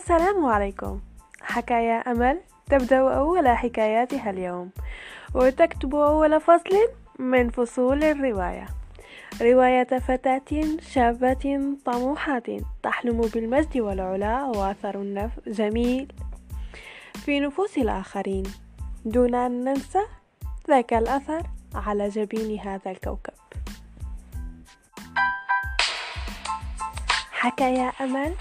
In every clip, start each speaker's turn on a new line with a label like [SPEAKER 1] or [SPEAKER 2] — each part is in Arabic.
[SPEAKER 1] السلام عليكم. حكايا أمل تبدأ أول حكاياتها اليوم. وتكتب أول فصل من فصول الرواية. رواية فتاة شابة طموحة تحلم بالمجد والعلا وأثر النف جميل. في نفوس الآخرين. دون أن ننسى ذاك الأثر على جبين هذا الكوكب. حكايا أمل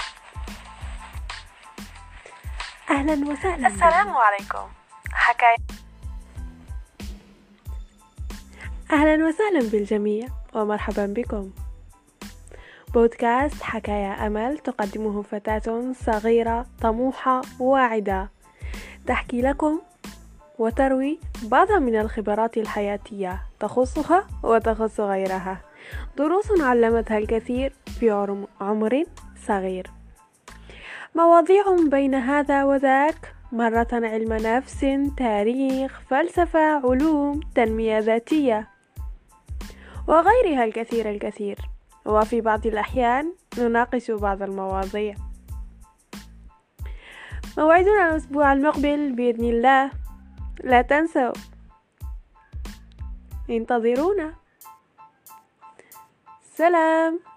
[SPEAKER 1] أهلا وسهلا.
[SPEAKER 2] السلام عليكم. حكاية.
[SPEAKER 1] أهلا وسهلا بالجميع ومرحبا بكم. بودكاست حكايا أمل تقدمه فتاة صغيرة طموحة واعدة. تحكي لكم وتروي بعض من الخبرات الحياتية تخصها وتخص غيرها. دروس علمتها الكثير في عمر صغير. مواضيع بين هذا وذاك. مرة علم نفس تاريخ فلسفة علوم تنمية ذاتية وغيرها الكثير الكثير. وفي بعض الأحيان نناقش بعض المواضيع. موعدنا الأسبوع المقبل بإذن الله. لا تنسوا. انتظرونا. سلام.